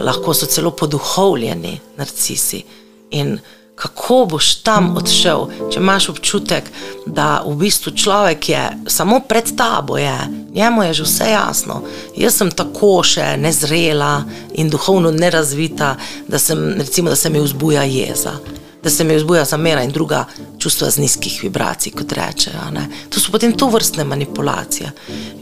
lahko so celo poduhovljeni narcisi. In kako boš tam odšel, če imaš občutek, da v bistvu človek je samo pred tabo, je, njemu je že vse jasno. Jaz sem tako še nezrela in duhovno nerazvita, da, sem, recimo, da se mi vzbuja jeza. Da se mi vzbuja zamera in druga čustva z nizkih vibracij, kot rečejo. To so potem to vrstne manipulacije.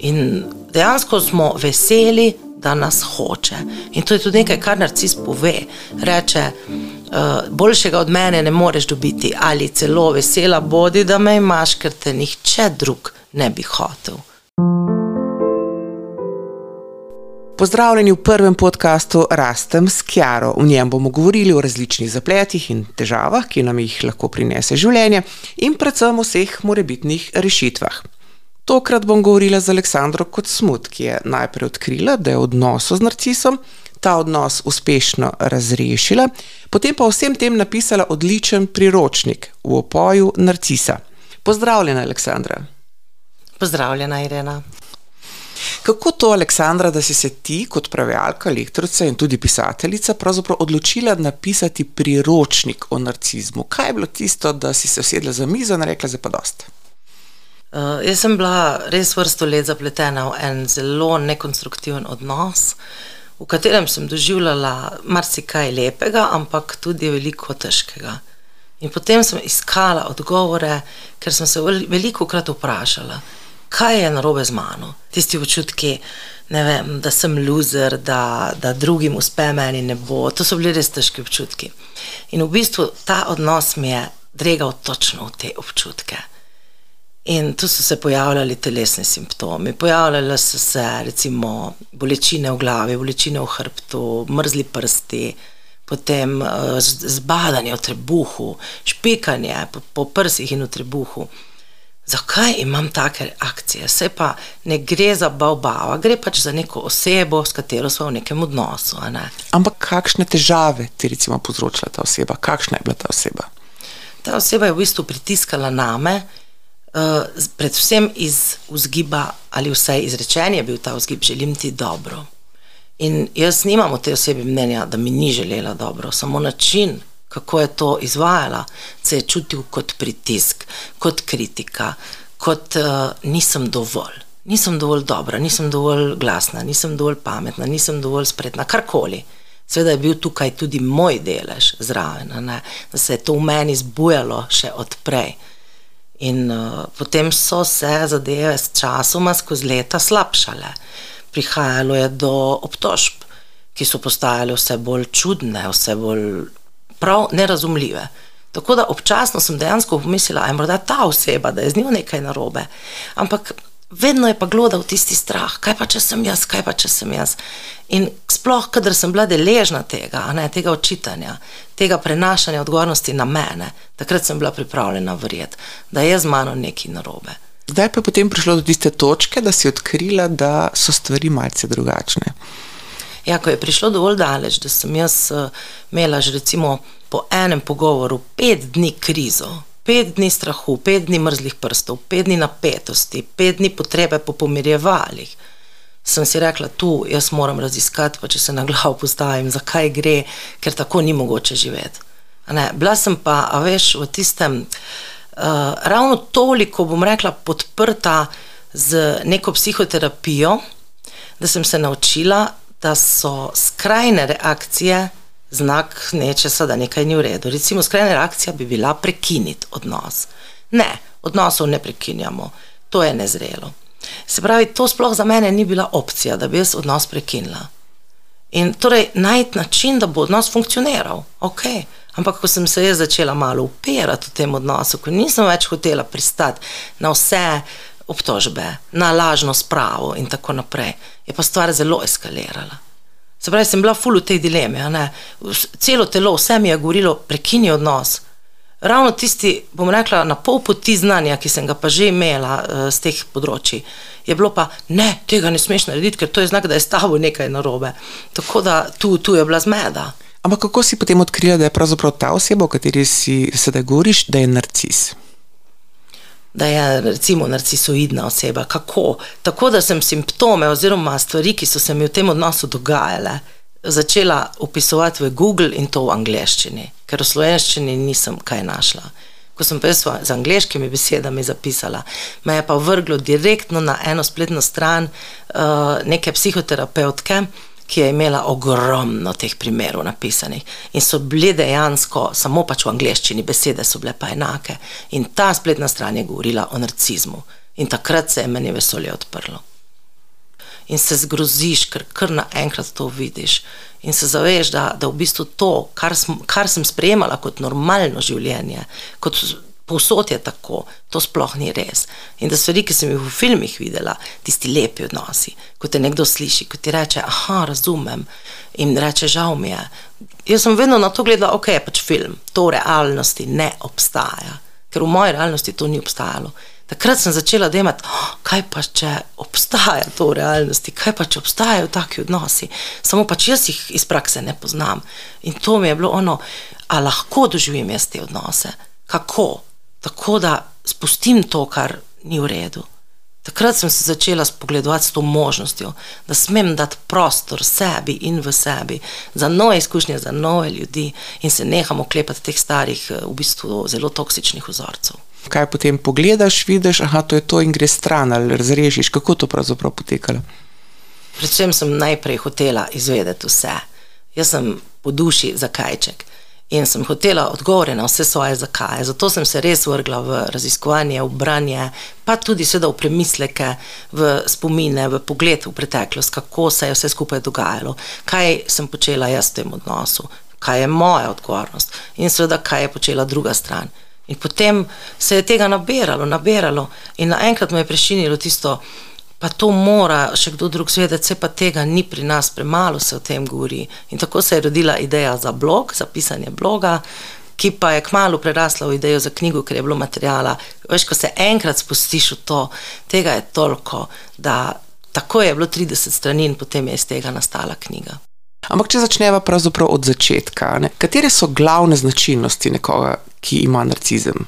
In dejansko smo veseli, da nas hoče. In to je tudi nekaj, kar narcis pove. Reče, uh, boljšega od mene ne moreš dobiti, ali celo vesela bodi, da me imaš, ker te nihče drug ne bi hotel. Pozdravljeni v prvem podkastu Rastem s Kjaro. V njem bomo govorili o različnih zapletih in težavah, ki nam jih lahko prinese življenje, in predvsem o vseh morebitnih rešitvah. Tokrat bom govorila z Aleksandro kot smut, ki je najprej odkrila, da je v odnosu z narcisom, ta odnos uspešno razrešila, potem pa vsem tem napisala odličen priročnik v opoju narcisa. Pozdravljena, Aleksandra. Pozdravljena, Irena. Kako to, Aleksandra, da si se ti, kot pravijalka, lektorica in tudi pisateljica, pravzaprav odločila napisati priročnik o narcizmu? Kaj je bilo tisto, da si se usedla za mizo in rekla, da je pa dosti? Uh, jaz sem bila res vrsto let zapletena v en zelo nekonstruktiven odnos, v katerem sem doživljala marsikaj lepega, ampak tudi veliko težkega. In potem sem iskala odgovore, ker sem se veliko krat vprašala, kaj je narobe z mano. Tisti občutki, vem, da sem loser, da, da drugim uspe, meni ne bo. To so bili res težki občutki. In v bistvu ta odnos mi je dregal točno v te občutke. In tu so se pojavljali telesni simptomi. Pojavljale so se recimo bolečine v glavi, bolečine v hrbtu, mrzli prsti, potem uh, zbadanje v trebuhu, špikanje po, po prsih in v trebuhu. Zakaj imam take akcije? Se pa ne gre za bavbava, gre pač za neko osebo, s katero smo v nekem odnosu. Ne? Ampak kakšne težave ti je povzročila ta oseba? Kakšna je bila ta oseba? Ta oseba je v bistvu pritiskala name predvsem iz vzgiba, ali vsaj izrečen je bil ta vzgib, želim ti dobro. In jaz nimam o tej osebi mnenja, da mi ni želela dobro, samo način, kako je to izvajala, se je čutil kot pritisk, kot kritika, kot uh, nisem dovolj. Nisem dovolj dobra, nisem dovolj glasna, nisem dovolj pametna, nisem dovolj spretna, karkoli. Sveda je bil tukaj tudi moj delež zraven, ne? da se je to v meni zbujalo še odprej. In uh, potem so se zadeve s časoma, skozi leta, slabšale. Prihajalo je do obtožb, ki so postajale vse bolj čudne, vse bolj nerazumljive. Tako da občasno sem dejansko pomislila, da je morda ta oseba, da je z njo nekaj narobe. Ampak vedno je pa glodal tisti strah, kaj pa če sem jaz, kaj pa če sem jaz. In sploh, kadar sem bila deležna tega, ne, tega očitanja, tega prenašanja odgovornosti na mene, takrat sem bila pripravljena verjeti, da je z mano nekaj narobe. Zdaj pa je potem prišlo do tiste točke, da si odkrila, da so stvari malce drugačne. Ja, ko je prišlo dovolj daleč, da sem jaz uh, imela že recimo po enem pogovoru pet dni krizo, pet dni strahu, pet dni mrzlih prstov, pet dni napetosti, pet dni potrebe po pomirjevalih. Sem si rekla, tu jaz moram raziskati, pa če se na glavo postavim, zakaj gre, ker tako ni mogoče živeti. Bila sem pa, a veš, v tistem, uh, ravno toliko, bom rekla, podprta z neko psihoterapijo, da sem se naučila, da so skrajne reakcije znak nečesa, da nekaj ni v redu. Recimo, skrajna reakcija bi bila prekiniti odnos. Ne, odnosov ne prekinjamo, to je nezrelo. Se pravi, to sploh za mene ni bila opcija, da bi jaz odnos prekinila. In torej najti način, da bo odnos funkcioniral, ok. Ampak, ko sem se jaz začela malo upirati v tem odnosu, ko nisem več hotela pristati na vse obtožbe, na lažno spravo in tako naprej, je pa stvar zelo eskalirala. Se pravi, sem bila ful v tej dilemi. Celo telo, vse mi je govorilo, prekini odnos. Ravno tisti, bom rekla, na pol poti znanja, ki sem ga pa že imela z uh, teh področji, je bilo pa, ne, tega ne smeš narediti, ker to je znak, da je s tabo nekaj narobe. Tako da tu, tu je bila zmeda. Ampak kako si potem odkrila, da je pravzaprav ta oseba, o kateri si sedaj govoriš, da je narcis? Da je recimo narcisoidna oseba. Kako? Tako da sem simptome oziroma stvari, ki so se mi v tem odnosu dogajale, začela upisovati v Google in to v angleščini, ker v slovenščini nisem kaj našla. Ko sem pa z angliškimi besedami zapisala, me je pa vrglo direktno na eno spletno stran uh, neke psihoterapeutke, ki je imela ogromno teh primerov napisanih in so bile dejansko samo pač v angleščini, besede so bile pa enake. In ta spletna stran je govorila o narcizmu. In takrat se je meni vesolje odprlo in se zgroziš, ker kar naenkrat to vidiš. In se zaveš, da, da v bistvu to, kar, sm, kar sem sprejemala kot normalno življenje, kot povsod je tako, to sploh ni res. In da stvari, ki sem jih v filmih videla, tisti lepi odnosi, ko te nekdo sliši, ko ti reče: Ah, razumem. In reče: Žal mi je. Jaz sem vedno na to gledala, ok, pač film, to v realnosti ne obstaja, ker v moji realnosti to ni obstajalo. Takrat sem začela delati, oh, kaj pa če obstaja to v realnosti, kaj pa če obstajajo taki odnosi. Samo pač jaz jih iz prakse ne poznam. In to mi je bilo ono, a lahko doživim jaz te odnose. Kako? Tako da spustim to, kar ni v redu. Takrat sem se začela spogledovati s to možnostjo, da smem dati prostor sebi in v sebi za nove izkušnje, za nove ljudi in se nehamo klepati teh starih, v bistvu zelo toksičnih vzorcev kaj potem pogledaš, vidiš, da je to in greš stran ali razrežiš, kako to pravzaprav potekalo. Predvsem sem najprej hotela izvedeti vse. Jaz sem po duši zakajček in sem hotela odgovore na vse svoje zakaje. Zato sem se res vrgla v raziskovanje, v branje, pa tudi seveda v premisleke, v spomine, v pogled v preteklost, kako se je vse skupaj dogajalo, kaj sem počela jaz v tem odnosu, kaj je moja odgovornost in seveda kaj je počela druga stran. In potem se je tega nabiralo, nabiralo, in naenkrat me je prešinilo tisto, pa to mora še kdo drug zvedeti, se pa tega ni pri nas, premalo se o tem govori. In tako se je rodila ideja za blog, za pisanje bloga, ki pa je kmalo prerasla v idejo za knjigo, ker je bilo materijala. Veš, ko se enkrat spustiš v to, tega je toliko, da tako je bilo 30 strani in potem je iz tega nastala knjiga. Ampak, če začneva pravzaprav od začetka, ne? katere so glavne značilnosti nekoga, ki ima narcizem?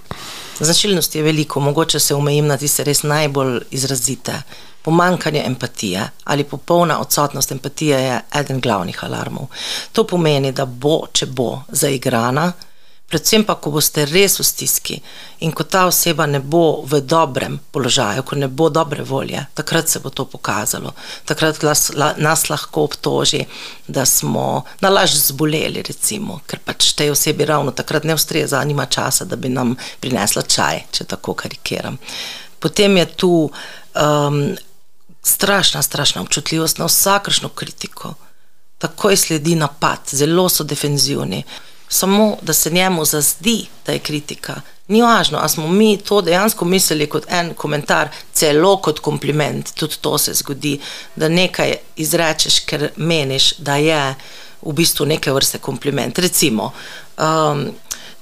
Značilnosti je veliko, mogoče se omejim na tiste res najbolj izrazite. Pomankanje empatije ali popolna odsotnost empatije je eden glavnih alarmov. To pomeni, da bo, če bo zaigrana, predvsem pa, ko boste res v stiski in ko ta oseba ne bo v dobrem položaju, ko ne bo dobre volje, takrat se bo to pokazalo. Takrat nas, nas lahko obtoži, da smo na laž zboleli, recimo, ker pač tej osebi ravno takrat ne ustreza, nima časa, da bi nam prinesla čaj, če tako karikiram. Potem je tu um, strašna, strašna občutljivost na vsakršno kritiko. Takoj sledi napad, zelo so defenzivni samo da se njemu zazdi, da je kritika. Ni važno, ali smo mi to dejansko mislili kot en komentar, celo kot kompliment. Tudi to se zgodi, da nekaj izrečeš, ker meniš, da je v bistvu neke vrste kompliment. Recimo, um,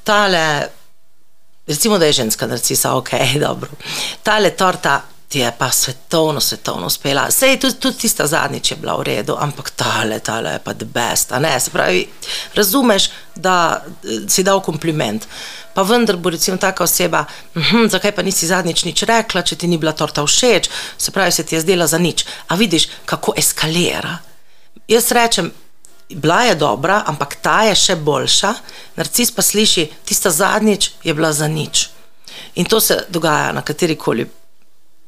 tale, recimo, da je ženska narcisa, ok, dobro. Tale torta ti je pa svetovno, svetovno uspela. Sej tudi, tudi tista zadnjič je bila v redu, ampak tale, tale je pa the best. Se pravi, razumeš, da eh, si dal kompliment. Pa vendar bo recimo taka oseba, hm, zakaj pa nisi zadnjič nič rekla, če ti ni bila torta všeč, se pravi, se ti je zdela za nič. A vidiš, kako eskalira. Jaz rečem, bila je dobra, ampak ta je še boljša. Narcis pa sliši, tista zadnjič je bila za nič. In to se dogaja na kateri koli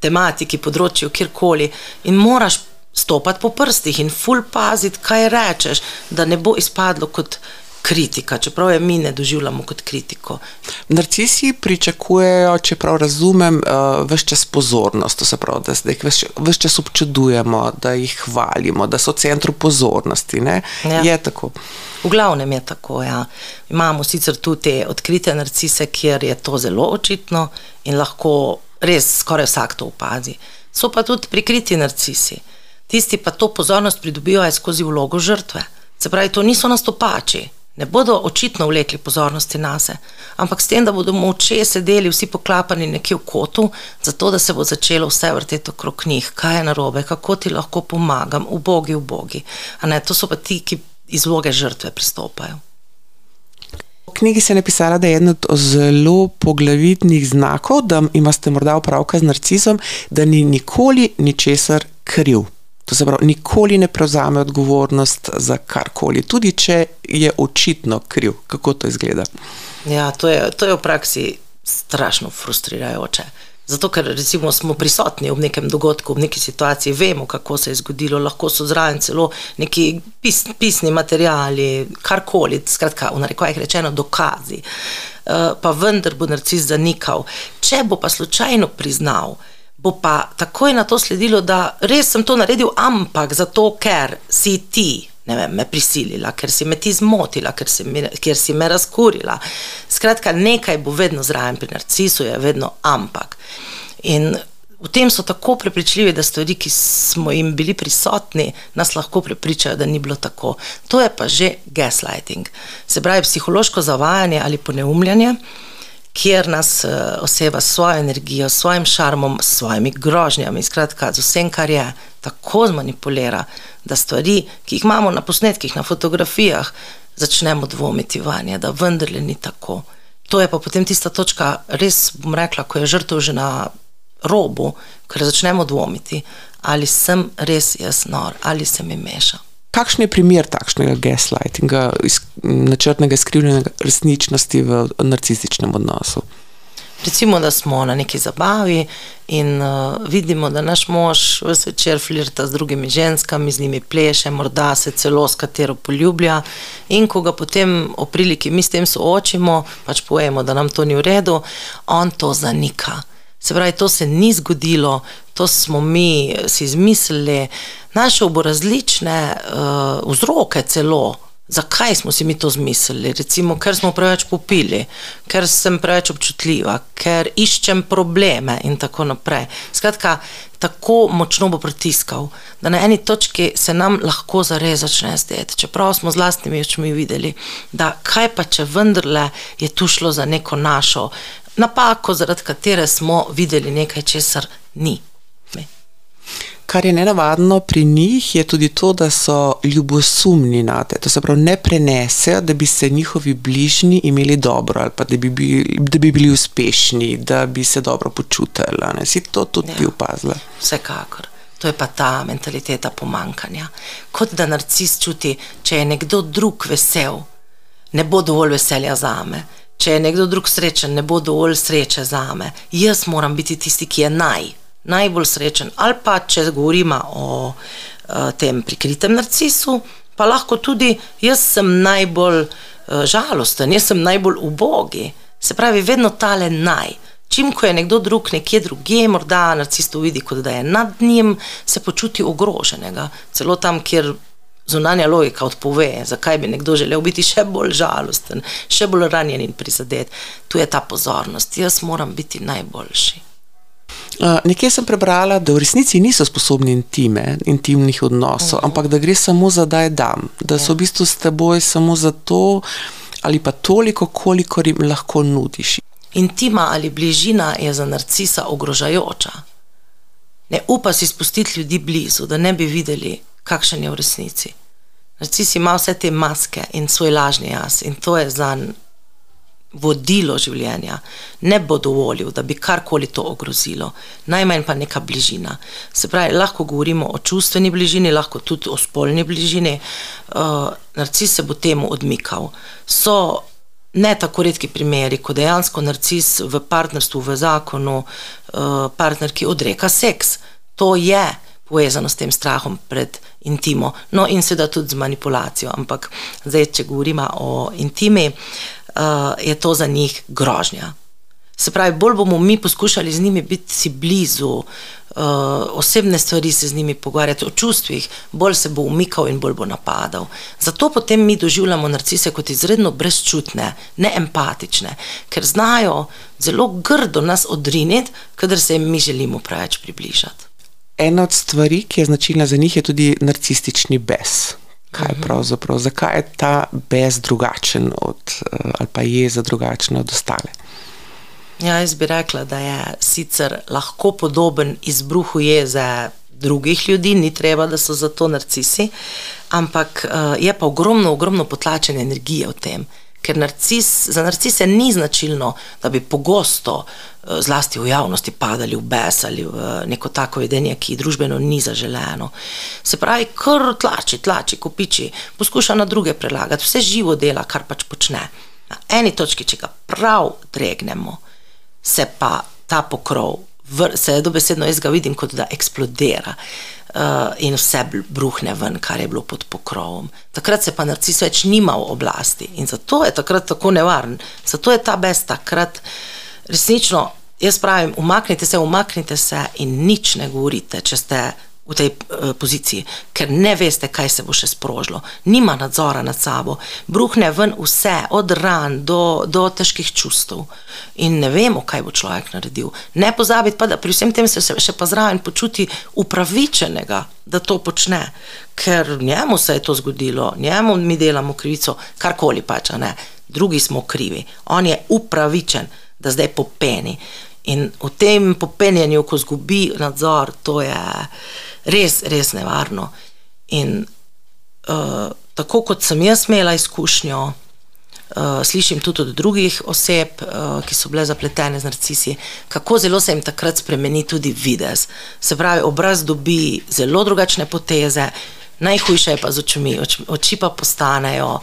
tematiki, področju, kjerkoli, in moraš stopiti po prstih in ful paziti, kaj rečeš, da ne bo izpadlo kot kritika, čeprav je mi ne doživljamo kot kritiko. Narcisi pričakujejo, čeprav razumem, uh, eh, vse čas pozornost, to se pravi, da, jih vse čas občudujemo, da jih hvalimo, da so v centru pozornosti. Ja. Je tako. V glavnem je tako. Ja. Imamo sicer tudi te odkrite narcise, kjer je to zelo očitno in lahko res skoraj vsak to opazi. So pa tudi prikriti narcisi. Tisti pa to pozornost pridobivajo skozi vlogo žrtve. Se pravi, to niso nastopači, ne bodo očitno vlekli pozornosti na sebe, ampak s tem, da bodo moče sedeli vsi poklapani nekje v kotu, zato da se bo začelo vse vrteti okrog njih, kaj je narobe, kako ti lahko pomagam, v bogi, v bogi. To so pa ti, ki iz vloge žrtve pristopajo. Knjigi se je napisala, da je eden od zelo poglavitnih znakov, da imate morda opravka z narcisom, da ni nikoli ničesar kriv. To se pravi, nikoli ne prevzame odgovornost za karkoli, tudi če je očitno kriv. Kako to izgleda? Ja, to je, to je v praksi strašno frustrirajoče. Zato, ker recimo, smo prisotni v nekem dogodku, v neki situaciji, vemo, kako se je zgodilo, lahko so zraven celo neki pis, pisni materiali, karkoli, skratka, v narekovajih rečeno, dokazi. Uh, pa vendar bo narcis zanikal. Če bo pa slučajno priznal, bo pa takoj na to sledilo, da res sem to naredil, ampak zato, ker si ti vem, me prisilila, ker si me ti zmotila, ker si, me, ker si me razkurila. Skratka, nekaj bo vedno zraven pri narcisu, je vedno ampak. In v tem so tako prepričljivi, da stvari, ki smo jim bili prisotni, nas lahko prepričajo, da ni bilo tako. To je pa že gaslighting, se pravi psihološko zavajanje ali poneumljanje kjer nas uh, oseba s svojo energijo, s svojim šarmom, s svojimi grožnjami, skratka, z vsem, kar je, tako zmanipulira, da stvari, ki jih imamo na posnetkih, na fotografijah, začnemo dvomiti vanje, da vendarle ni tako. To je pa potem tista točka, res bom rekla, ko je žrtev že na robu, ker začnemo dvomiti, ali sem res jaz nor, ali se mi meša. Kakšen je primer takšnega gaslightinga, načrtnega skrivljanja resničnosti v narcističnem odnosu? Recimo, da smo na neki zabavi in uh, vidimo, da naš mož vse večer flirta z drugimi ženskami, z njimi pleše, morda se celo s katero poljublja. In ko ga potem o priliki mi s tem soočimo, pač povemo, da nam to ni v redu, on to zanika. Se pravi, to se ni zgodilo, to smo mi si izmislili, našel bo različne uh, vzroke celo. Zakaj smo si mi to zmislili? Recimo, ker smo preveč popili, ker sem preveč občutljiva, ker iščem probleme in tako naprej. Skratka, tako močno bo pritiskal, da na eni točki se nam lahko zares začne zdeti. Čeprav smo z lastnimi očmi videli, da kaj pa če vendarle je tu šlo za neko našo napako, zaradi katere smo videli nekaj, česar ni. Kar je nenavadno pri njih, je tudi to, da so ljubosumni na te. To se pravi, ne prenesejo, da bi se njihovi bližnji imeli dobro ali da bi, bili, da bi bili uspešni, da bi se dobro počutili. Ne? Si to tudi ja, opazila? Vsekakor. To je pa ta mentaliteta pomankanja. Kot da narcis čuti, če je nekdo drug vesel, ne bo dovolj veselja za me. Če je nekdo drug srečen, ne bo dovolj sreče za me. Jaz moram biti tisti, ki je naj najbolj srečen. Ali pa če govorimo o uh, tem prikritem narcisu, pa lahko tudi jaz sem najbolj uh, žalosten, jaz sem najbolj ubogi. Se pravi, vedno tale naj. Čim ko je nekdo drug nekje drugje, morda narcist vidi, kot da je nad njim, se počuti ogroženega. Celo tam, kjer zunanja logika odpove, zakaj bi nekdo želel biti še bolj žalosten, še bolj ranjen in prizadet. Tu je ta pozornost, jaz moram biti najboljši. Uh, nekje sem prebrala, da v resnici niso sposobni intime, intimnih odnosov, uh mhm. -huh. ampak da gre samo za da je dam, da so v bistvu s teboj samo zato ali pa toliko, kolikor jim lahko nudiš. Intima ali bližina je za narcisa ogrožajoča. Ne upa si spustiti ljudi blizu, da ne bi videli, kakšen je v resnici. Narcis ima vse te maske in svoj lažni jaz, in to je za vodilo življenja, ne bo dovolil, da bi karkoli to ogrozilo, najmanj pa neka bližina. Se pravi, lahko govorimo o čustveni bližini, lahko tudi o spolni bližini. Uh, narcis se bo temu odmikal. So ne tako redki primeri, ko dejansko narcis v partnerstvu, v zakonu, uh, partner, ki odreka seks. To je povezano s tem strahom pred intimo, no in seveda tudi z manipulacijo. Ampak zdaj, če govorimo o intimi, uh, je to za njih grožnja. Se pravi, bolj bomo mi poskušali z njimi biti si blizu, uh, osebne stvari se z njimi pogovarjati o čustvih, bolj se bo umikal in bolj bo napadal. Zato potem mi doživljamo narcise kot izredno brezčutne, neempatične, ker znajo zelo grdo nas odriniti, kadar se jim mi želimo preveč približati. Ena od stvari, ki je značilna za njih, je tudi narcistični bes kaj mhm. pravzaprav, zakaj je ta bes drugačen od, eh, ali pa je za drugačen od ostale. Ja, jaz bi rekla, da je sicer lahko podoben izbruhu jeze drugih ljudi, ni treba, da so zato narcisi, ampak uh, je pa ogromno, ogromno potlačene energije v tem, Ker narcis, za narcise ni značilno, da bi pogosto, eh, zlasti v javnosti, padali v bes ali v neko tako vedenje, ki družbeno ni zaželeno. Se pravi, kar tlači, tlači, kopiči, poskuša na druge prelagati, vse živo dela, kar pač počne. Na eni točki, če ga prav dregnemo, se pa ta pokrov, vr, se dobesedno jaz ga vidim, kot da eksplodira uh, in vse bruhne ven, kar je bilo pod pokrovom. Takrat se pa narcis več nima v oblasti in zato je takrat tako nevaren. Zato je ta bes takrat resnično, jaz pravim, umaknite se, umaknite se in nič ne govorite, če ste v tej uh, poziciji, ker ne veste, kaj se bo še sprožilo. Nima nadzora nad sabo, bruhne ven vse, od ran do, do težkih čustev. In ne vemo, kaj bo človek naredil. Ne pozabiti pa, da pri vsem tem se še pa zraven počuti upravičenega, da to počne, ker njemu se je to zgodilo, njemu mi delamo krivico, karkoli pač, ne. Drugi smo krivi, on je upravičen, da zdaj popeni. In v tem popenjanju, ko zgubi nadzor, to je res, res nevarno. In uh, tako kot sem jaz imela izkušnjo, uh, slišim tudi od drugih oseb, uh, ki so bile zapletene z narcisi, kako zelo se jim takrat spremeni tudi videz. Se pravi, obraz dobi zelo drugačne poteze, najhujše je pa z očmi, oči, oči pa postanejo.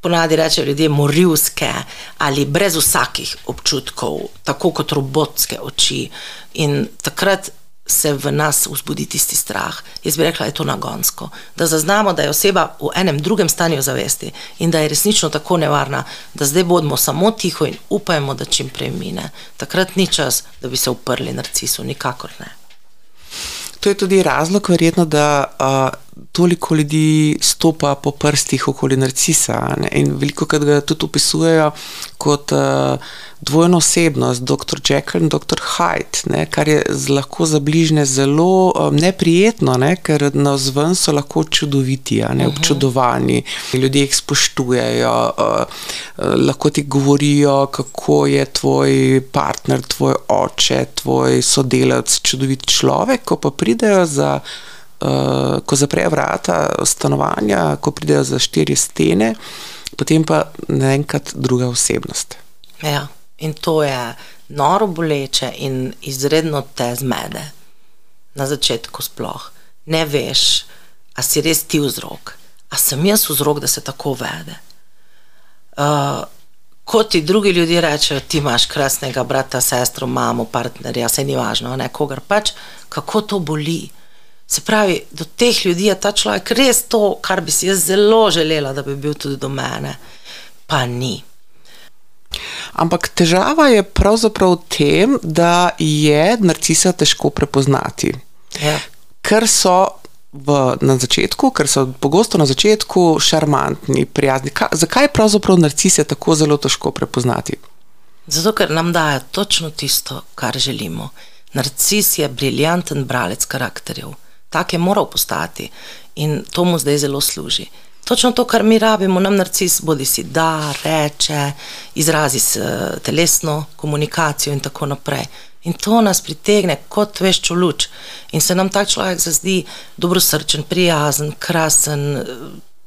Ponadi rečejo ljudje morilske ali brez vsakih občutkov, tako kot robotske oči. In takrat se v nas vzbudi tisti strah. Jaz bi rekla, da je to nagonsko, da zaznamo, da je oseba v enem drugem stanju zavesti in da je resnično tako nevarna, da zdaj bodimo samo tiho in upajmo, da čim prej mine. Takrat ni čas, da bi se uprli narcisu, nikakor ne. To je tudi razlog, verjetno, da uh, toliko ljudi stopa po prstih okoli narcisa. Ne? In veliko krat ga tudi opisujejo kot uh, dvojno osebnost, dr. Jekyll in dr. Hyde, ne? kar je z, lahko za bližnje zelo um, neprijetno, ne? ker na vzven so lahko čudoviti, ne? Mhm. občudovani, ljudje jih spoštujejo, uh, uh, lahko ti govorijo, kako je tvoj partner, tvoj oče, tvoj sodelavec, čudovit človek, ko pa pridejo za ko zaprejo vrata stanovanja, ko pridejo za štiri stene, potem pa naenkrat druga osebnost. Ja, in to je noro boleče in izredno te zmede. Na začetku sploh ne veš, a si res ti vzrok, a sem jaz vzrok, da se tako vede. Uh, Kot ti drugi ljudje rečejo, ti imaš krasnega brata, sestro, mamo, partnerja, se ni važno, ne kogar pač, kako to boli. Se pravi, do teh ljudi je ta človek res to, kar bi si jaz zelo želela, da bi bil tudi do mene, pa ni. Ampak težava je pravzaprav v tem, da je narcisa težko prepoznati. Ja. Ker so v, na začetku, ker so pogosto na začetku šarmantni, prijazni. Ka, zakaj je pravzaprav narcise tako zelo težko prepoznati? Zato, ker nam dajo točno tisto, kar želimo. Narcis je briljanten bralec karakterjev tak je moral postati in to mu zdaj zelo služi. Točno to, kar mi rabimo, nam narcis bodi si da, reče, izrazi s telesno komunikacijo in tako naprej. In to nas pritegne kot veščo luč. In se nam tak človek zazdi dobrosrčen, prijazen, krasen,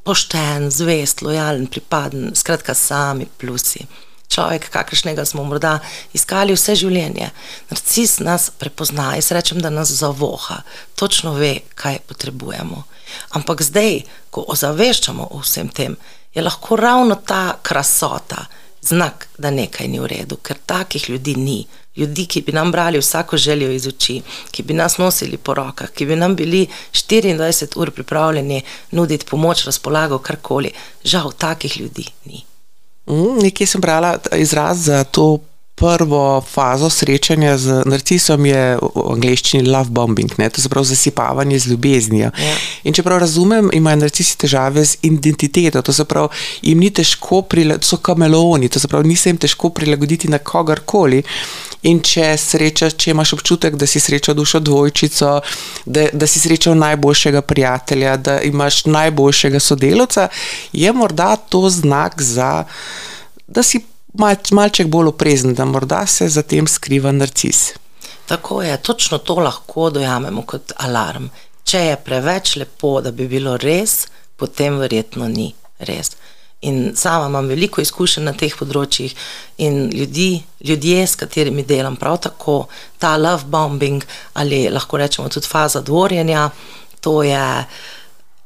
pošten, zvest, lojalen, pripaden, skratka, sami plusi človek, kakršnega smo morda iskali vse življenje. Narcis nas prepozna, jaz rečem, da nas zavoha, točno ve, kaj potrebujemo. Ampak zdaj, ko ozaveščamo o vsem tem, je lahko ravno ta krasota znak, da nekaj ni v redu, ker takih ljudi ni. Ljudi, ki bi nam brali vsako željo iz oči, ki bi nas nosili po rokah, ki bi nam bili 24 ur pripravljeni nuditi pomoč, razpolago, karkoli. Žal, takih ljudi ni. Mm, nekje sem brala izraz za to prvo fazo srečanja z narcisom, je v angleščini love bombing, ne? to je prav zasipavanje z ljubeznijo. Ja. In čeprav razumem, imajo narcisi težave z identiteto, to se pravi, jim ni težko, so kameleoni, to se pravi, ni se jim težko prilagoditi na kogarkoli. In če srečaš, če imaš občutek, da si srečal dušo dvojčico, da, da si srečal najboljšega prijatelja, da imaš najboljšega sodelovca, je morda to znak za, da si mal, malček bolj oprezen, da morda se za tem skriva narcis. Tako je, točno to lahko dojamemo kot alarm. Če je preveč lepo, da bi bilo res, potem verjetno ni res. In sama imam veliko izkušenj na teh področjih, in ljudi, ljudje, s katerimi delam, prav tako ta love bombing ali lahko rečemo tudi faza dvorjenja, to je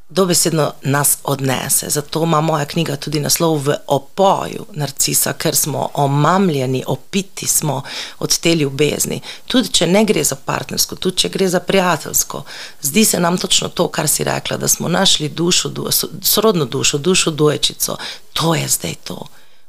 dobesedno nas odnese. Zato ima moja knjiga tudi naslov v opoju narcisa, ker smo omamljeni, opiti smo od te ljubezni. Tudi če ne gre za partnersko, tudi če gre za prijateljsko, zdi se nam točno to, kar si rekla, da smo našli dušo, sorodno dušo, dušo dojčico. To je zdaj to.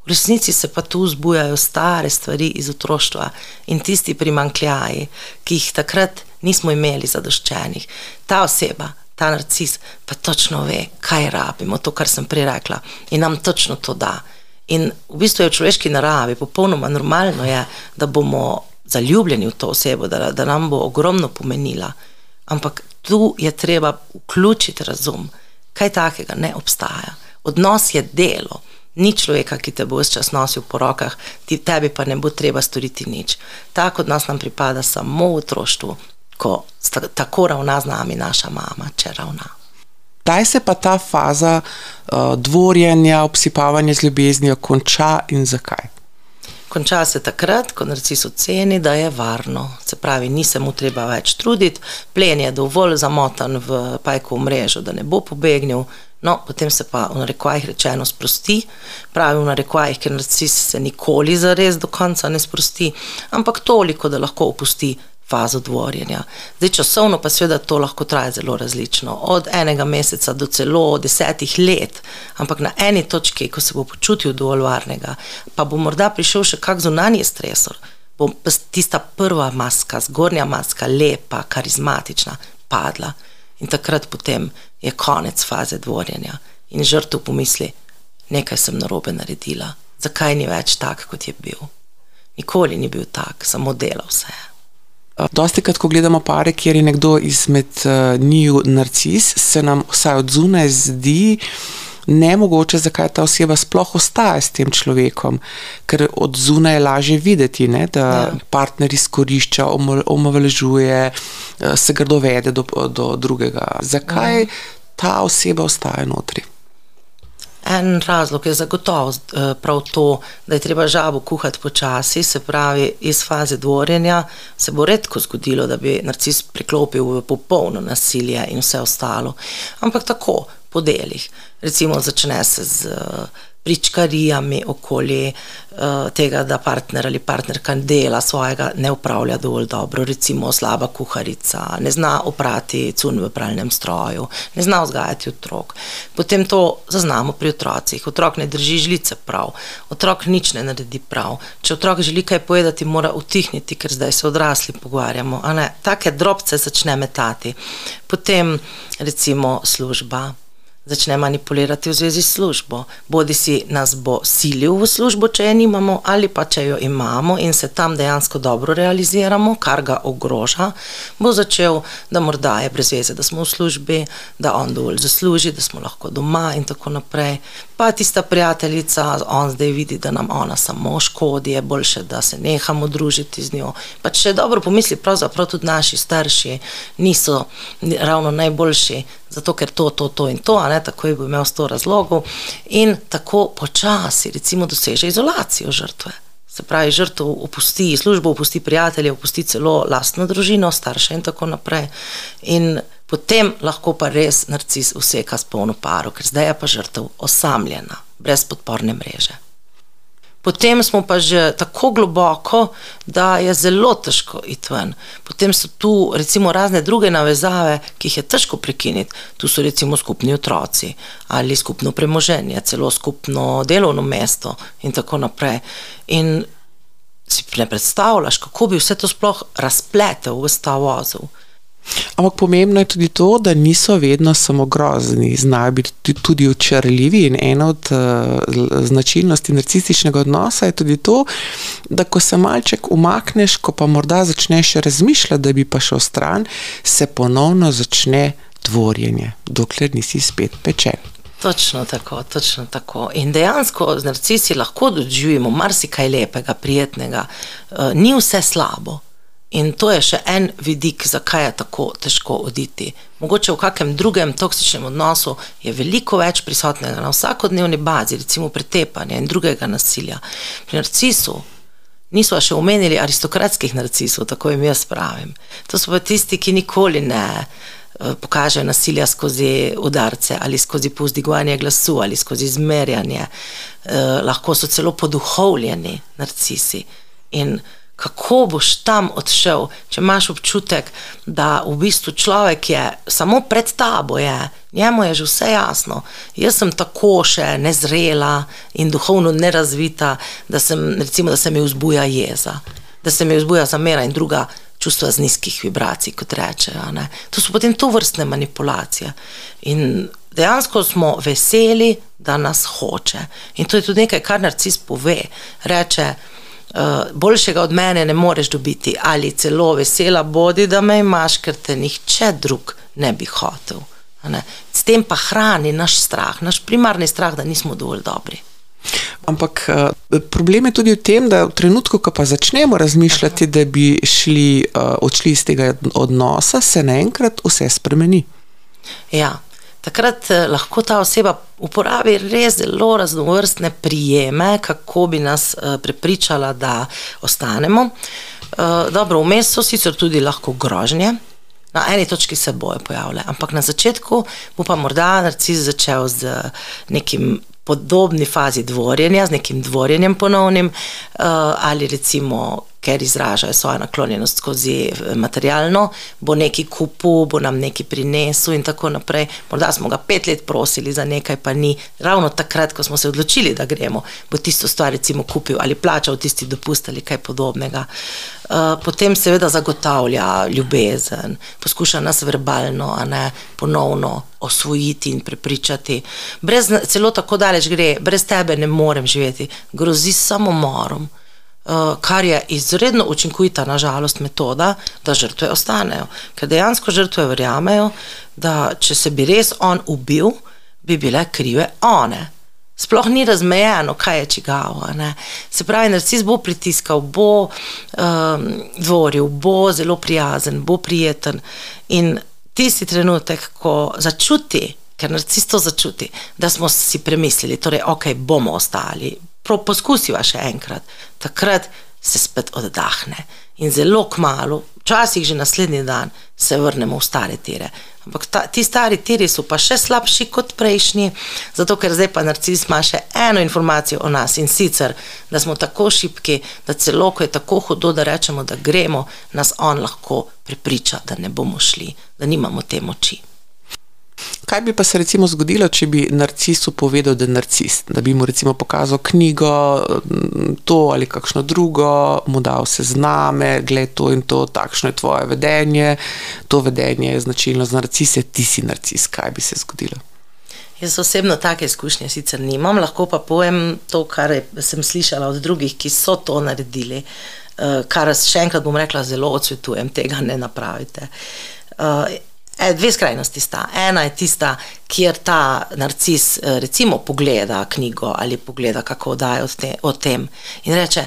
V resnici se pa tu zbujajo stare stvari iz otroštva in tisti primankljaji, ki jih takrat nismo imeli zadoščenih. Ta oseba, ta narcis pa točno ve, kaj rabimo, to, kar sem prej rekla, in nam točno to da. In v bistvu je v človeški naravi popolnoma normalno, je, da bomo zaljubljeni v to osebo, da, da nam bo ogromno pomenila. Ampak tu je treba vključiti razum, kaj takega ne obstaja. Odnos je delo. Ni človeka, ki te bo vse čas nosil po rokah, ti tebi pa ne bo treba storiti nič. Tako odnos nam pripada samo v otroštvu, ko tako ravna z nami naša mama, če ravna. Kdaj se pa ta faza uh, dvorjenja, obsipavanja z ljubeznijo konča in zakaj? Konča se takrat, ko narcis oceni, da je varno. Se pravi, ni se mu treba več truditi, plen je dovolj zamotan v pajku mrežo, da ne bo pobegnil. No, potem se pa v narekovajih rečeno sprosti, pravi v narekovajih, ker narcis se nikoli zares do konca ne sprosti, ampak toliko, da lahko opusti fazo dvorjenja. Zdaj, časovno pa seveda to lahko traja zelo različno, od enega meseca do celo desetih let, ampak na eni točki, ko se bo počutil dovolj varnega, pa bo morda prišel še kak zunanji stresor, bo tista prva maska, zgornja maska, lepa, karizmatična, padla in takrat potem je konec faze dvorjenja in žrtev pomisli, nekaj sem narobe naredila, zakaj ni več tak, kot je bil. Nikoli ni bil tak, samo delal vse. Dosti krat, ko gledamo pare, kjer je nekdo izmed uh, njiju narcis, se nam vsaj od zunaj zdi ne mogoče, zakaj ta oseba sploh ostaja s tem človekom, ker od zunaj je lažje videti, ne, da ja. partner izkorišča, omavležuje, uh, se grdo vede do, do drugega. Zakaj ja. ta oseba ostaja notri? En razlog je zagotovo eh, prav to, da je treba žabo kuhati počasi, se pravi, iz faze dvorjenja se bo redko zgodilo, da bi narcis priklopil v popolno nasilje in vse ostalo. Ampak tako, po delih. Recimo, začne se z pričkarijami okoli uh, tega, da partner ali partnerka dela svojega, ne upravlja dovolj dobro, recimo slaba kuharica, ne zna oprati cun v pralnem stroju, ne zna vzgajati otrok. Potem to zaznamo pri otrocih. Otrok ne drži žlice prav, otrok nič ne naredi prav. Če otrok želi kaj povedati, mora utihniti, ker zdaj se odrasli pogovarjamo. Take drobce začne metati. Potem recimo služba začne manipulirati v zvezi s službo. Bodi si nas bo silil v službo, če je nimamo, ali pa če jo imamo in se tam dejansko dobro realiziramo, kar ga ogroža, bo začel, da morda je brez veze, da smo v službi, da on dovolj zasluži, da smo lahko doma in tako naprej. Pa tista prijateljica, on zdaj vidi, da nam ona samo škodi, je boljše, da se nehamo družiti z njo. Pa če dobro pomisli, pravzaprav tudi naši starši niso ravno najboljši, zato ker to, to, to in to, a ne tako je bil imel sto razlogov in tako počasi, recimo, doseže izolacijo žrtve. Se pravi, žrtev opusti službo, opusti prijatelje, opusti celo lastno družino, starše in tako naprej. In potem lahko pa res narcis vseka s polno paro, ker zdaj je pa žrtev osamljena, brez podporne mreže. Potem smo pa že tako globoko, da je zelo težko iti ven. Potem so tu recimo razne druge navezave, ki jih je težko prekiniti. Tu so recimo skupni otroci ali skupno premoženje, celo skupno delovno mesto in tako naprej. In si ne predstavljaš, kako bi vse to sploh razpletel v sta vozil. Ampak pomembno je tudi to, da niso vedno samo grozni, znajo biti tudi očarljivi. In ena od uh, značilnosti narcističnega odnosa je tudi to, da ko se malček umakneš, ko pa morda začneš razmišljati, da bi pa šel stran, se ponovno začne dvorjenje, dokler nisi spet pečen. Točno tako, točno tako. In dejansko z narcisi lahko doživimo marsikaj lepega, prijetnega, uh, ni vse slabo In to je še en vidik, zakaj je tako težko oditi. Mogoče v kakem drugem toksičnem odnosu je veliko več prisotnega na vsakodnevni bazi, recimo pretepanja in drugega nasilja. Pri narcisu nismo še omenili aristokratskih narcisov, tako jim jaz pravim. To so pa tisti, ki nikoli ne eh, pokažejo nasilja skozi udarce ali skozi povzdigovanje glasu ali skozi zmerjanje. Eh, lahko so celo poduhovljeni narcisi. In kako boš tam odšel, če imaš občutek, da v bistvu človek je samo pred tabo, je, njemu je že vse jasno. Jaz sem tako še nezrela in duhovno nerazvita, da, sem, recimo, da se mi vzbuja jeza, da se mi vzbuja zamera in druga. Čustva z nizkih vibracij, kot rečejo. Ne. To so potem to vrstne manipulacije. In dejansko smo veseli, da nas hoče. In to je tudi nekaj, kar narcis pove. Reče, uh, boljšega od mene ne moreš dobiti, ali celo vesela bodi, da me imaš, ker te nihče drug ne bi hotel. Ne? S tem pa hrani naš strah, naš primarni strah, da nismo dovolj dobri. Ampak uh, problem je tudi v tem, da v trenutku, ko pa začnemo razmišljati, da bi šli, uh, odšli iz tega odnosa, se naenkrat vse spremeni. Ja, takrat eh, lahko ta oseba uporabi res zelo raznovrstne prijeme, kako bi nas eh, prepričala, da ostanemo. Eh, dobro, vmes so sicer tudi lahko grožnje. Na eni točki se bojo pojavljale, ampak na začetku bo pa morda narcis začel z nekim podobni fazi dvorjenja, z nekim dvorjenjem ponovnim, ali recimo ker izražajo svojo naklonjenost skozi eh, materialno, bo neki kupu, bo nam neki prinesel in tako naprej. Morda smo ga pet let prosili za nekaj, pa ni. Ravno takrat, ko smo se odločili, da gremo, bo tisto stvar recimo kupil ali plačal tisti dopust ali kaj podobnega. Uh, potem seveda zagotavlja ljubezen, poskuša nas verbalno, a ne ponovno osvojiti in prepričati. Brez, celo tako daleč gre, brez tebe ne morem živeti, grozi samomorom. Eh, kar je izredno učinkovita, nažalost, metoda, da žrtve ostanejo. Ker dejansko žrtve verjamejo, da če se bi res on ubil, bi bile krive one. Sploh ni razmejeno, kaj je čigavo. Ne? Se pravi, narcis bo pritiskal, bo um, dvoril, bo zelo prijazen, bo prijeten. In tisti trenutek, ko začuti, ker narcis to začuti, da smo si premislili, torej, ok, bomo ostali, poskusiva še enkrat, takrat se spet oddahne. In zelo kmalo, včasih že naslednji dan, se vrnemo v stare tire. Ampak ta, ti stari tiri so pa še slabši kot prejšnji, zato ker zdaj pa narcis ima še eno informacijo o nas in sicer, da smo tako šipki, da celo ko je tako hudo, da rečemo, da gremo, nas on lahko prepriča, da ne bomo šli, da nimamo te moči. Kaj bi pa se recimo zgodilo, če bi narcisu povedal, da je narcist, da bi mu recimo pokazal knjigo, to ali kakšno drugo, mu dal sezname, gled to in to, takšno je tvoje vedenje, to vedenje je značilno za narcise, ti si narcist. Kaj bi se zgodilo? Jaz osebno take izkušnje sicer nimam, lahko pa povem to, kar sem slišala od drugih, ki so to naredili, eh, kar še enkrat bom rekla, zelo odsvetujem, tega ne napravite. E, dve skrajnosti sta. Ena je tista, kjer ta narcis e, recimo pogleda knjigo ali pogleda kako dajo o tem in reče: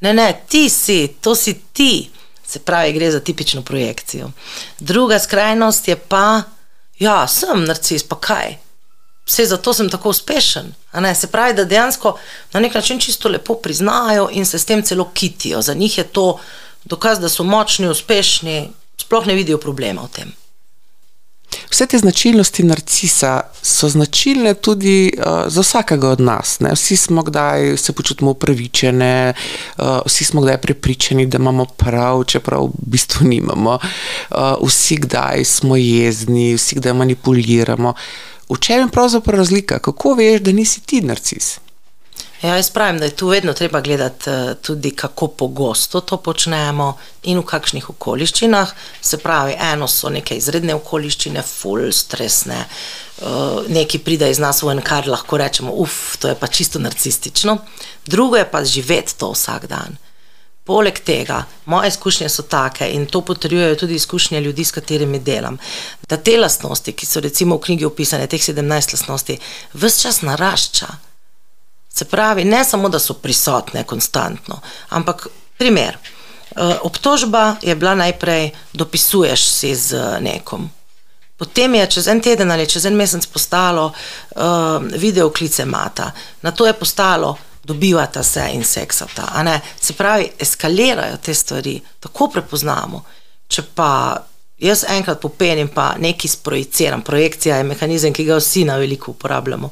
Ne, ne, ti si, to si ti. Se pravi, gre za tipično projekcijo. Druga skrajnost je pa, ja, sem narcis, pa kaj. Vse zato sem tako uspešen. Se pravi, da dejansko na nek način čisto lepo priznajo in se s tem celo kitijo. Za njih je to dokaz, da so močni, uspešni, sploh ne vidijo problema v tem. Vse te značilnosti narcisa so značilne tudi uh, za vsakega od nas. Ne? Vsi smo kdaj se počutimo upravičene, uh, vsi smo kdaj prepričani, da imamo prav, čeprav v bistvu nimamo. Uh, vsi kdaj smo jezni, vsi kdaj manipuliramo. V čem je pravzaprav razlika? Kako veš, da nisi ti narcis? Ja, jaz pravim, da je tu vedno treba gledati uh, tudi, kako pogosto to počnemo in v kakšnih okoliščinah. Se pravi, eno so neke izredne okoliščine, full stresne, uh, neki pride iz nas v en, kar lahko rečemo, uf, to je pa čisto narcistično. Drugo je pa živeti to vsak dan. Poleg tega, moje izkušnje so take in to potrjujejo tudi izkušnje ljudi, s katerimi delam, da te lastnosti, ki so recimo v knjigi opisane, teh 17 lastnosti, vse čas narašča. Se pravi, ne samo, da so prisotne konstantno, ampak primer. Uh, obtožba je bila najprej, dopisuješ si z nekom. Potem je čez en teden ali čez en mesec postalo uh, video klice mata, na to je postalo dobivata se in seksata. Se pravi, eskalirajo te stvari, tako prepoznamo. Če pa jaz enkrat popenim, pa nekaj sprojiciram, projekcija je mehanizem, ki ga vsi na veliko uporabljamo.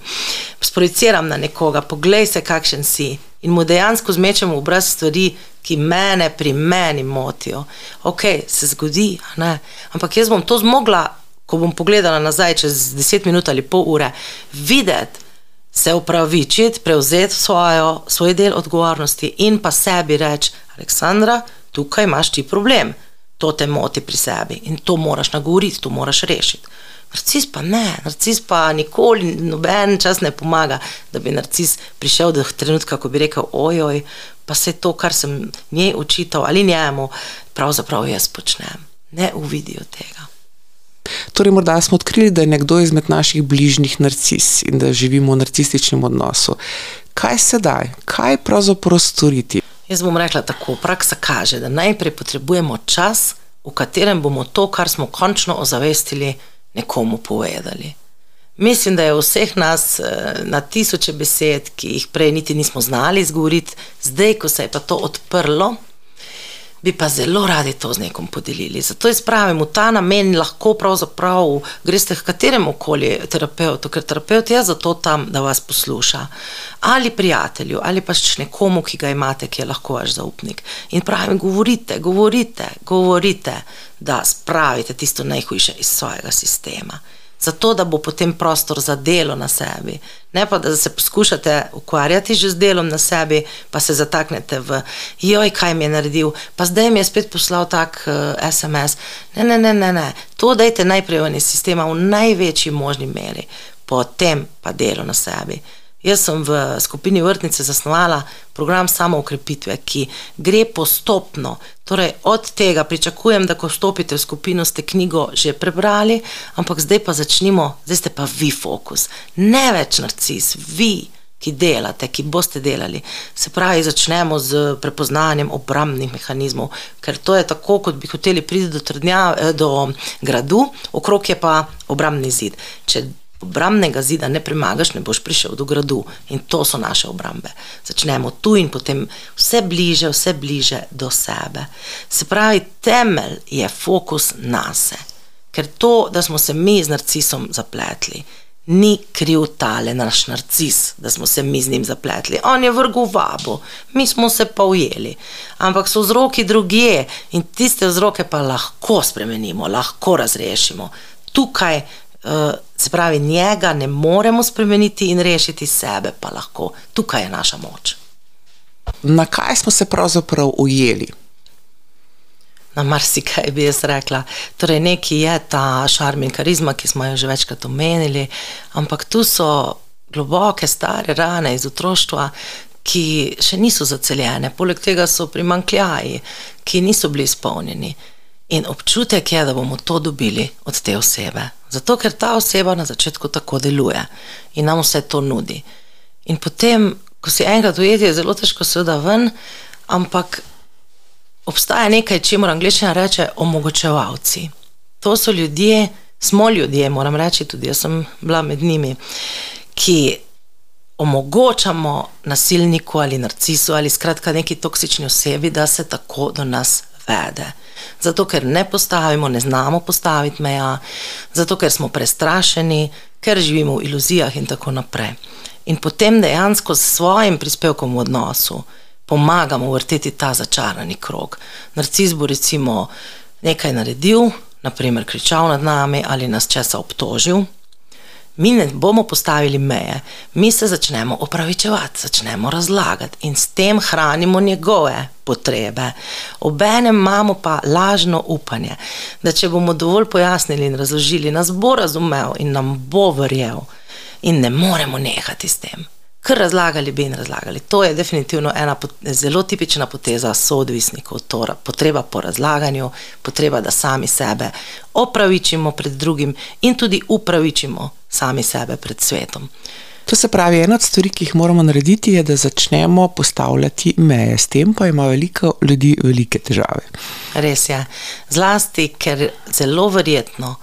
Sprojiciram na nekoga, poglej se, kakšen si. In mu dejansko zmečemo v obraz stvari, ki mene pri meni motijo. Ok, se zgodi, ampak jaz bom to zmogla, ko bom pogledala nazaj čez deset minut ali pol ure, videti se upravičiti, prevzeti svojo, svoj del odgovornosti in pa sebi reči, Aleksandra, tukaj imaš ti problem, to te moti pri sebi in to moraš nagovoriti, to moraš rešiti. Narcis pa ne, narcis pa nikoli, noben čas ne pomaga, da bi narcis prišel do trenutka, ko bi rekel: ojoj, pa se to, kar sem njej učital ali njemu, pravzaprav jaz počnem. Ne uvidijo tega. Torej, morda smo odkrili, da je nekdo izmed naših bližnjih narcis in da živimo v narcističnem odnosu. Kaj sedaj, kaj pravzaprav storiti? Jaz bom rekla tako: praksa kaže, da najprej potrebujemo čas, v katerem bomo to, kar smo končno ozavestili, nekomu povedali. Mislim, da je vseh nas eh, na tisoče besed, ki jih prej niti nismo znali izgovoriti, zdaj, ko se je pa to odprlo, bi pa zelo radi to z nekom podelili. Zato jaz pravim, v ta namen lahko pravzaprav greste k kateremu koli terapeutu, ker terapeut je zato tam, da vas posluša. Ali prijatelju, ali pa še nekomu, ki ga imate, ki je lahko vaš zaupnik. In pravim, govorite, govorite, govorite, da spravite tisto najhujše iz svojega sistema zato da bo potem prostor za delo na sebi. Ne pa, da se poskušate ukvarjati že z delom na sebi, pa se zataknete v, joj, kaj mi je naredil, pa zdaj mi je spet poslal tak uh, eh, SMS. Ne, ne, ne, ne, ne. To dajte najprej v sistema v največji možni meri, potem pa delo na sebi. Jaz sem v skupini Vrtnice zasnovala program samoukrepitve, ki gre postopno. Torej, od tega pričakujem, da ko vstopite v skupino, ste knjigo že prebrali, ampak zdaj pa začnimo, zdaj ste pa vi fokus. Ne več narcis, vi, ki delate, ki boste delali. Se pravi, začnemo z prepoznanjem obrambnih mehanizmov, ker to je tako, kot bi hoteli priti do, trdnja, eh, do gradu, okrog je pa obrambni zid. Če obrambnega zida ne premagaš, ne boš prišel do gradu. In to so naše obrambe. Začnemo tu in potem vse bliže, vse bliže do sebe. Se pravi, temelj je fokus na se. Ker to, da smo se mi z narcisom zapletli, ni kriv tale naš narcis, da smo se mi z njim zapletli. On je vrgel vabo, mi smo se pa ujeli. Ampak so vzroki drugje in tiste vzroke pa lahko spremenimo, lahko razrešimo. Tukaj Uh, se pravi, njega ne moremo spremeniti in rešiti sebe, pa lahko. Tukaj je naša moč. Na kaj smo se pravzaprav ujeli? Na marsikaj bi jaz rekla. Torej, neki je ta šarm in karizma, ki smo jo že večkrat omenili, ampak tu so globoke, stare rane iz otroštva, ki še niso zaceljene, poleg tega so primankljaji, ki niso bili izpolnjeni. In občutek je, da bomo to dobili od te osebe. Zato, ker ta oseba na začetku tako deluje in nam vse to nudi. In potem, ko si enkrat ujeti, je zelo težko se da ven, ampak obstaja nekaj, če moramo angliščina reči, omogočevalci. To so ljudje, smo ljudje, moram reči, tudi jaz sem bila med njimi, ki omogočamo nasilniku ali narcisu ali skratka neki toksični osebi, da se tako do nas vede. Zato, ker ne postavimo, ne znamo postaviti meja, zato, ker smo prestrašeni, ker živimo v iluzijah in tako naprej. In potem dejansko s svojim prispevkom v odnosu pomagamo vrteti ta začarani krog. Narcis bo recimo nekaj naredil, naprimer kričal nad nami ali nas česa obtožil mi ne bomo postavili meje, mi se začnemo opravičevati, začnemo razlagati in s tem hranimo njegove potrebe. Obenem imamo pa lažno upanje, da če bomo dovolj pojasnili in razložili, nas bo razumel in nam bo verjel, in ne moremo nehati s tem kar razlagali bi in razlagali. To je definitivno ena zelo tipična poteza soodvisnikov, to potreba po razlaganju, potreba, da sami sebe opravičimo pred drugim in tudi upravičimo sami sebe pred svetom. To se pravi, ena od stvari, ki jih moramo narediti, je, da začnemo postavljati meje. S tem pa ima veliko ljudi velike težave. Res je. Zlasti, ker zelo verjetno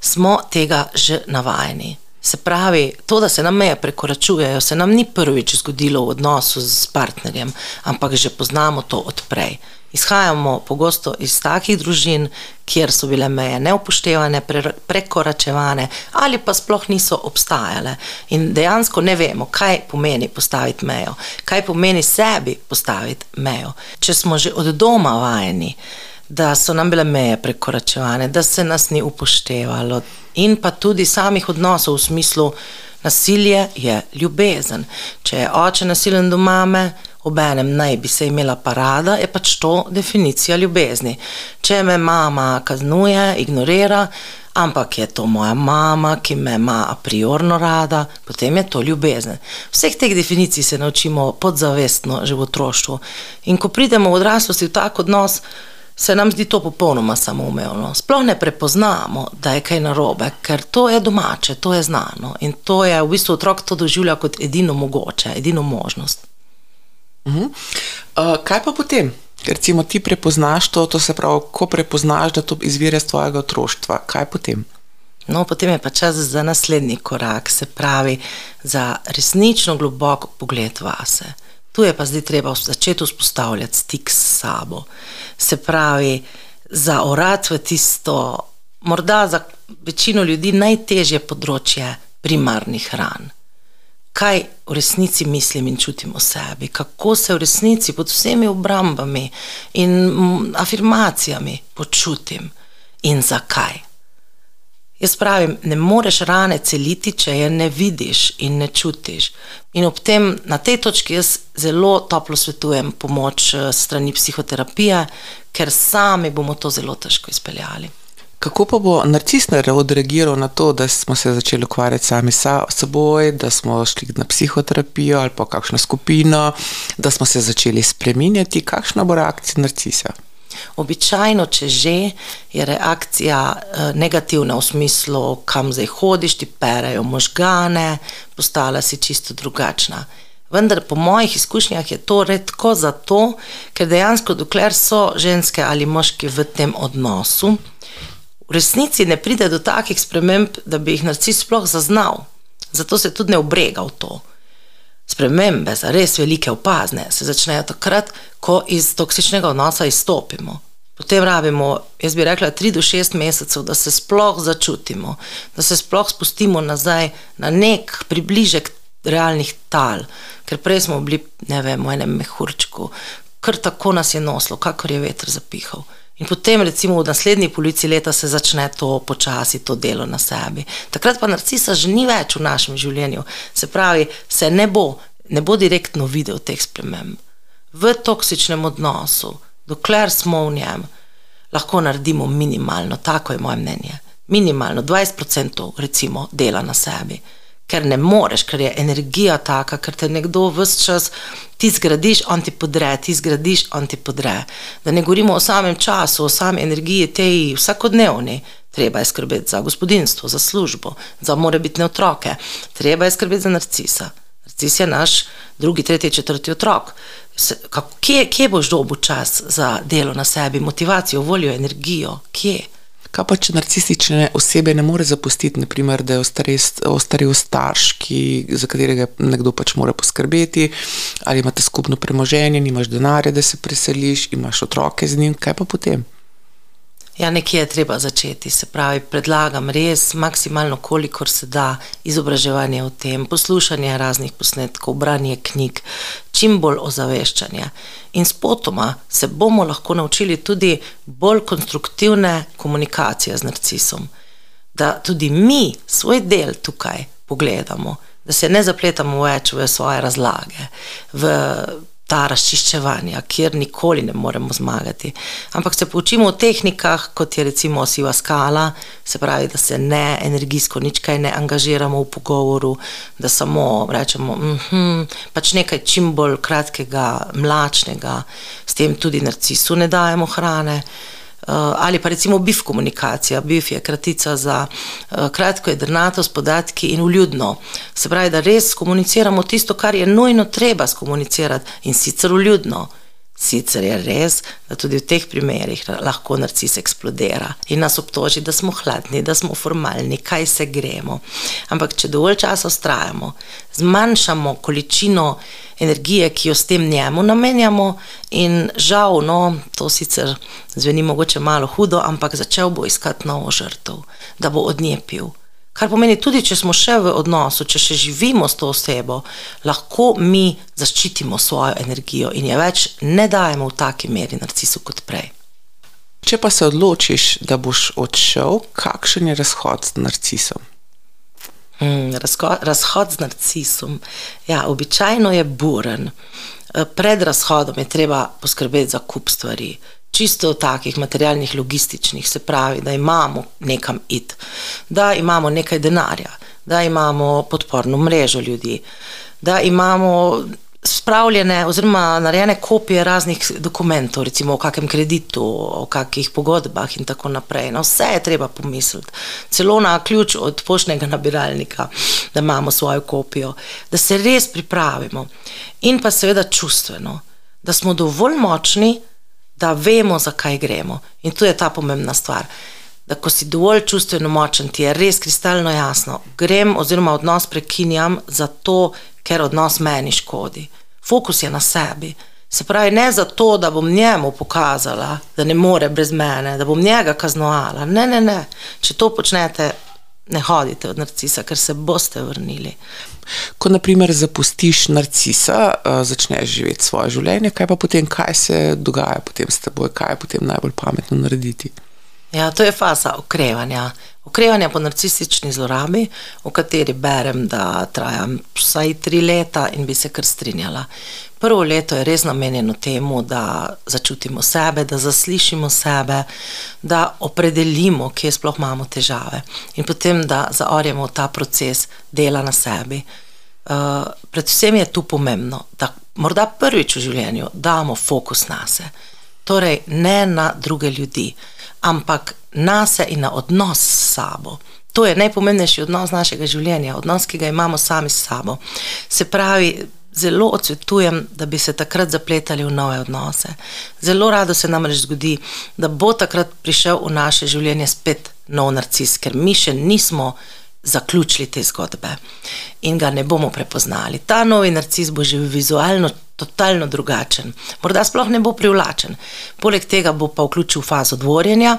smo tega že navajeni. Se pravi, to, da se nam meje prekoračujejo, se nam ni prvič zgodilo v odnosu s partnerjem, ampak že poznamo to odprej. Izhajamo pogosto iz takih družin, kjer so bile meje neupoštevane, pre, prekoračevane ali pa sploh niso obstajale. In dejansko ne vemo, kaj pomeni postaviti mejo, kaj pomeni sebi postaviti mejo. Če smo že od doma vajeni, da so nam bile meje prekoračevane, da se nas ni upoštevalo, in pa tudi samih odnosov v smislu nasilje je ljubezen. Če je oče nasilen do mame, obenem naj bi se imela parada, je pač to definicija ljubezni. Če me mama kaznuje, ignorira, ampak je to moja mama, ki me ima a priorno rada, potem je to ljubezen. Vseh teh definicij se naučimo podzavestno že v otroštvu. In ko pridemo v odraslosti v tak odnos, se nam zdi to popolnoma samoumevno. Sploh ne prepoznamo, da je kaj narobe, ker to je domače, to je znano in to je v bistvu otrok to doživlja kot edino mogoče, edino možnost. Uh -huh. uh, kaj pa potem? Ker recimo ti prepoznaš to, to se pravi, ko prepoznaš, da to izvira iz tvojega otroštva, kaj potem? No, potem je pa čas za naslednji korak, se pravi, za resnično globok pogled vase. Tu je pa zdaj treba začeti vzpostavljati stik s sabo. Se pravi, za orad v tisto, morda za večino ljudi najtežje področje primarnih ran. Kaj v resnici mislim in čutim o sebi, kako se v resnici pod vsemi obrambami in afirmacijami počutim in zakaj. Jaz pravim, ne moreš rane celiti, če je ne vidiš in ne čutiš. In ob tem, na tej točki, jaz zelo toplo svetujem pomoč eh, strani psihoterapije, ker sami bomo to zelo težko izpeljali. Kako pa bo narcis odreagiral na to, da smo se začeli ukvarjati sami s seboj, da smo šli na psihoterapijo ali pa kakšno skupino, da smo se začeli spreminjati? Kakšna bo reakcija narcisa? Običajno, če že je reakcija eh, negativna v smislu, kam zdaj hodiš, ti perejo možgane, postala si čisto drugačna. Vendar po mojih izkušnjah je to redko zato, ker dejansko, dokler so ženske ali moški v tem odnosu, v resnici ne pride do takih sprememb, da bi jih narcis sploh zaznal. Zato se tudi ne obrega v to. Spremembe, za res velike opazne, se začnejo takrat, ko iz toksičnega odnosa izstopimo. Potem rabimo, jaz bi rekla, tri do šest mesecev, da se sploh začutimo, da se sploh spustimo nazaj na nek približek realnih tal, ker prej smo bili, ne vem, v enem mehurčku, kar tako nas je noslo, kakor je veter zapihal. In potem, recimo, v naslednji polovici leta se začne to počasi, to delo na sebi. Takrat pa narcisa že ni več v našem življenju. Se pravi, se ne bo, ne bo direktno videl teh sprememb. V toksičnem odnosu, dokler smo v njem, lahko naredimo minimalno, tako je moje mnenje. Minimalno 20% recimo dela na sebi ker ne moreš, ker je energija taka, ker te nekdo vse čas ti zgradiš, on ti podre, ti zgradiš, on ti podre. Da ne govorimo o samem času, o sami energiji, tej vsakodnevni. Treba je skrbeti za gospodinstvo, za službo, za morebitne otroke, treba je skrbeti za narcisa. Narcis je naš drugi, tretji, četrti otrok. Kje, kje boš dobil čas za delo na sebi, motivacijo, voljo, energijo? Kje? Kaj pa če narcistične osebe ne more zapustiti, naprimer, da je ostarel starš, ki, za katerega nekdo pač mora poskrbeti, ali imate skupno premoženje, nimaš denarja, da se preseliš, imaš otroke z njim, kaj pa potem? Ja, nekje je treba začeti. Se pravi, predlagam res maksimalno, kolikor se da, izobraževanje o tem, poslušanje raznih posnetkov, branje knjig, čim bolj ozaveščanje. In spotoma se bomo lahko naučili tudi bolj konstruktivne komunikacije z narcisom. Da tudi mi svoj del tukaj pogledamo, da se ne zapletamo več v svoje razlage, v ta razčiščevanja, kjer nikoli ne moremo zmagati. Ampak se poučimo o tehnikah, kot je recimo siva skala, se pravi, da se ne energijsko nič kaj ne angažiramo v pogovoru, da samo rečemo, mm -hmm, pač nekaj čim bolj kratkega, mlačnega, s tem tudi narcisu ne dajemo hrane. Ali pa recimo BIF komunikacija. BIF je kratica za uh, kratko, jedrnato, s podatki in uljudno. Se pravi, da res komuniciramo tisto, kar je nujno treba skomunicirati in sicer uljudno. Sicer je res, da tudi v teh primerih lahko narcis eksplodira in nas obtoži, da smo hladni, da smo formalni, kaj se gremo. Ampak, če dovolj časa ustrajamo, zmanjšamo količino energije, ki jo s tem njemu namenjamo, in žal, no, to sicer zveni mogoče malo hudo, ampak začel bo iskati novo žrtev, da bo od nje pil. Kar pomeni, tudi če smo še v odnosu, če še živimo s to osebo, lahko mi zaščitimo svojo energijo in je več ne dajemo v taki meri narcisu kot prej. Če pa se odločiš, da boš odšel, kakšen je razhod z narcisom? Hmm, razho razhod z narcisom. Ja, običajno je buren. Pred razhodom je treba poskrbeti za kup stvari čisto takih materialnih, logističnih, se pravi, da imamo nekam id, da imamo nekaj denarja, da imamo podporno mrežo ljudi, da imamo spravljene oziroma narejene kopije raznih dokumentov, recimo o kakem kreditu, o kakih pogodbah in tako naprej. No, vse je treba pomisliti, celo na ključ od poštnega nabiralnika, da imamo svojo kopijo, da se res pripravimo in pa seveda čustveno, da smo dovolj močni, da vemo, zakaj gremo. In tu je ta pomembna stvar. Da, ko si dovolj čustveno močen, ti je res kristalno jasno, grem oziroma odnos prekinjam zato, ker odnos meni škodi. Fokus je na sebi. Se pravi, ne zato, da bom njemu pokazala, da ne more brez mene, da bom njega kaznovala. Ne, ne, ne. Če to počnete, ne hodite od narcisa, ker se boste vrnili. Ko naprimer zapustiš narcisa, uh, začneš živeti svoje življenje, kaj pa potem, kaj se dogaja potem s teboj, kaj je potem najbolj pametno narediti? Ja, to je faza okrevanja. Okrevanja po narcistični zlorabi, o kateri berem, da traja vsaj tri leta in bi se kar strinjala. Prvo leto je res namenjeno temu, da začutimo sebe, da zaslišimo sebe, da opredelimo, kje sploh imamo težave in potem, da zaorjemo ta proces dela na sebi. Uh, predvsem je tu pomembno, da morda prvič v življenju damo fokus na sebe, torej ne na druge ljudi ampak nas in na odnos s sabo. To je najpomembnejši odnos našega življenja, odnos, ki ga imamo sami s sabo. Se pravi, zelo odsvetujem, da bi se takrat zapletali v nove odnose. Zelo rado se nam reč zgodi, da bo takrat prišel v naše življenje spet nov narcis, ker mi še nismo zaključili te zgodbe in ga ne bomo prepoznali. Ta novi narcis bo že vizualno totalno drugačen, morda sploh ne bo privlačen. Poleg tega bo pa vključil fazo dvorjenja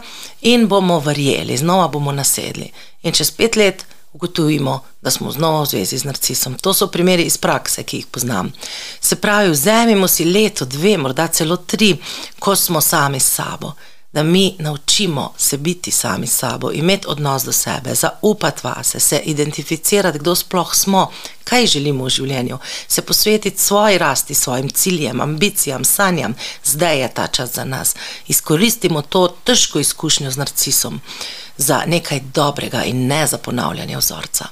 in bomo verjeli, znova bomo nasedli. In čez pet let ugotovimo, da smo znova v zvezi z narcisom. To so primeri iz prakse, ki jih poznam. Se pravi, vzemimo si leto, dve, morda celo tri, ko smo sami s sabo da mi naučimo se biti sami sabo, imeti odnos do sebe, zaupati vase, se identificirati, kdo sploh smo, kaj želimo v življenju, se posvetiti svoji rasti, svojim ciljem, ambicijam, sanjam. Zdaj je ta čas za nas. Izkoristimo to težko izkušnjo z narcisom za nekaj dobrega in ne za ponavljanje vzorca.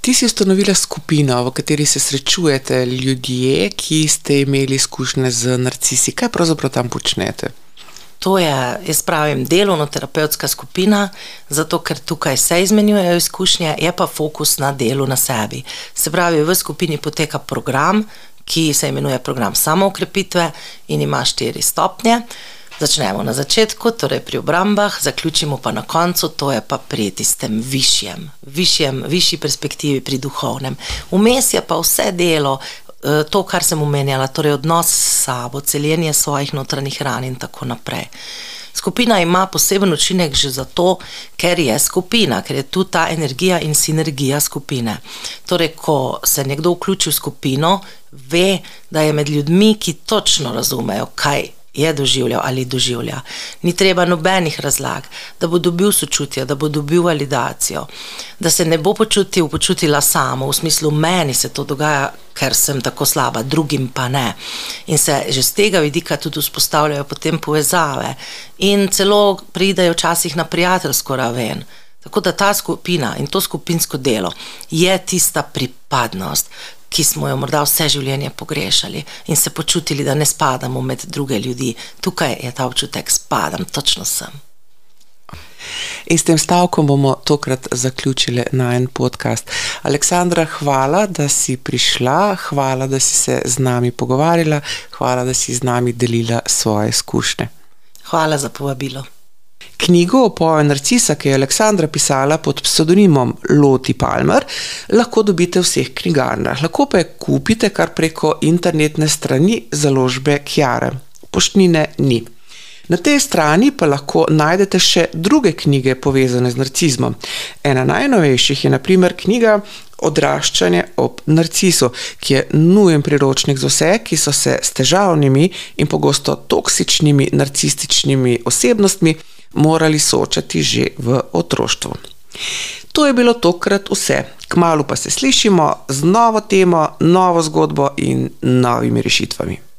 Ti si ustanovila skupino, v kateri se srečujete ljudje, ki ste imeli izkušnje z narcisi. Kaj pravzaprav tam počnete? To je, jaz pravim, delovno-terapevtska skupina, zato ker tukaj se izmenjujejo izkušnje, je pa fokus na delu na sebi. Se pravi, v skupini poteka program, ki se imenuje program samoukrepitve in ima štiri stopnje. Začnemo na začetku, torej pri obrambah, zaključimo pa na koncu, to je pa pri tistem višjem, višjem, višji perspektivi, pri duhovnem. Vmes je pa vse delo, to, kar sem omenjala, torej odnos s sabo, celjenje svojih notranjih ran in tako naprej. Skupina ima poseben učinek že zato, ker je skupina, ker je tu ta energija in sinergija skupine. Torej, ko se nekdo vključi v skupino, ve, da je med ljudmi, ki točno razumejo, kaj je doživljal ali doživlja. Ni treba nobenih razlag, da bo dobil sočutje, da bo dobil validacijo, da se ne bo počutil, počutila samo, v smislu meni se to dogaja, ker sem tako slaba, drugim pa ne. In se že z tega vidika tudi vzpostavljajo potem povezave in celo pridajo včasih na prijateljsko raven. Tako da ta skupina in to skupinsko delo je tista pripadnost, ki smo jo morda vse življenje pogrešali in se počutili, da ne spadamo med druge ljudi. Tukaj je ta občutek, spadam, točno sem. In s tem stavkom bomo tokrat zaključili na en podcast. Aleksandra, hvala, da si prišla, hvala, da si se z nami pogovarjala, hvala, da si z nami delila svoje izkušnje. Hvala za povabilo. Knjigo o poju Narcisa, ki je Aleksandra pisala pod pseudonimom Loti Palmer, lahko dobite v vseh knjigarnah. Lahko pa je kupite kar preko internetne strani založbe Kjare. Poštnine ni. Na tej strani pa lahko najdete še druge knjige povezane z narcizmom. Ena najnovejših je naprimer knjiga Odraščanje ob narcisu, ki je nujen priročnik za vse, ki so se s težavnimi in pogosto toksičnimi narcističnimi osebnostmi morali soočati že v otroštvu. To je bilo tokrat vse. Kmalo pa se slišimo z novo temo, novo zgodbo in novimi rešitvami.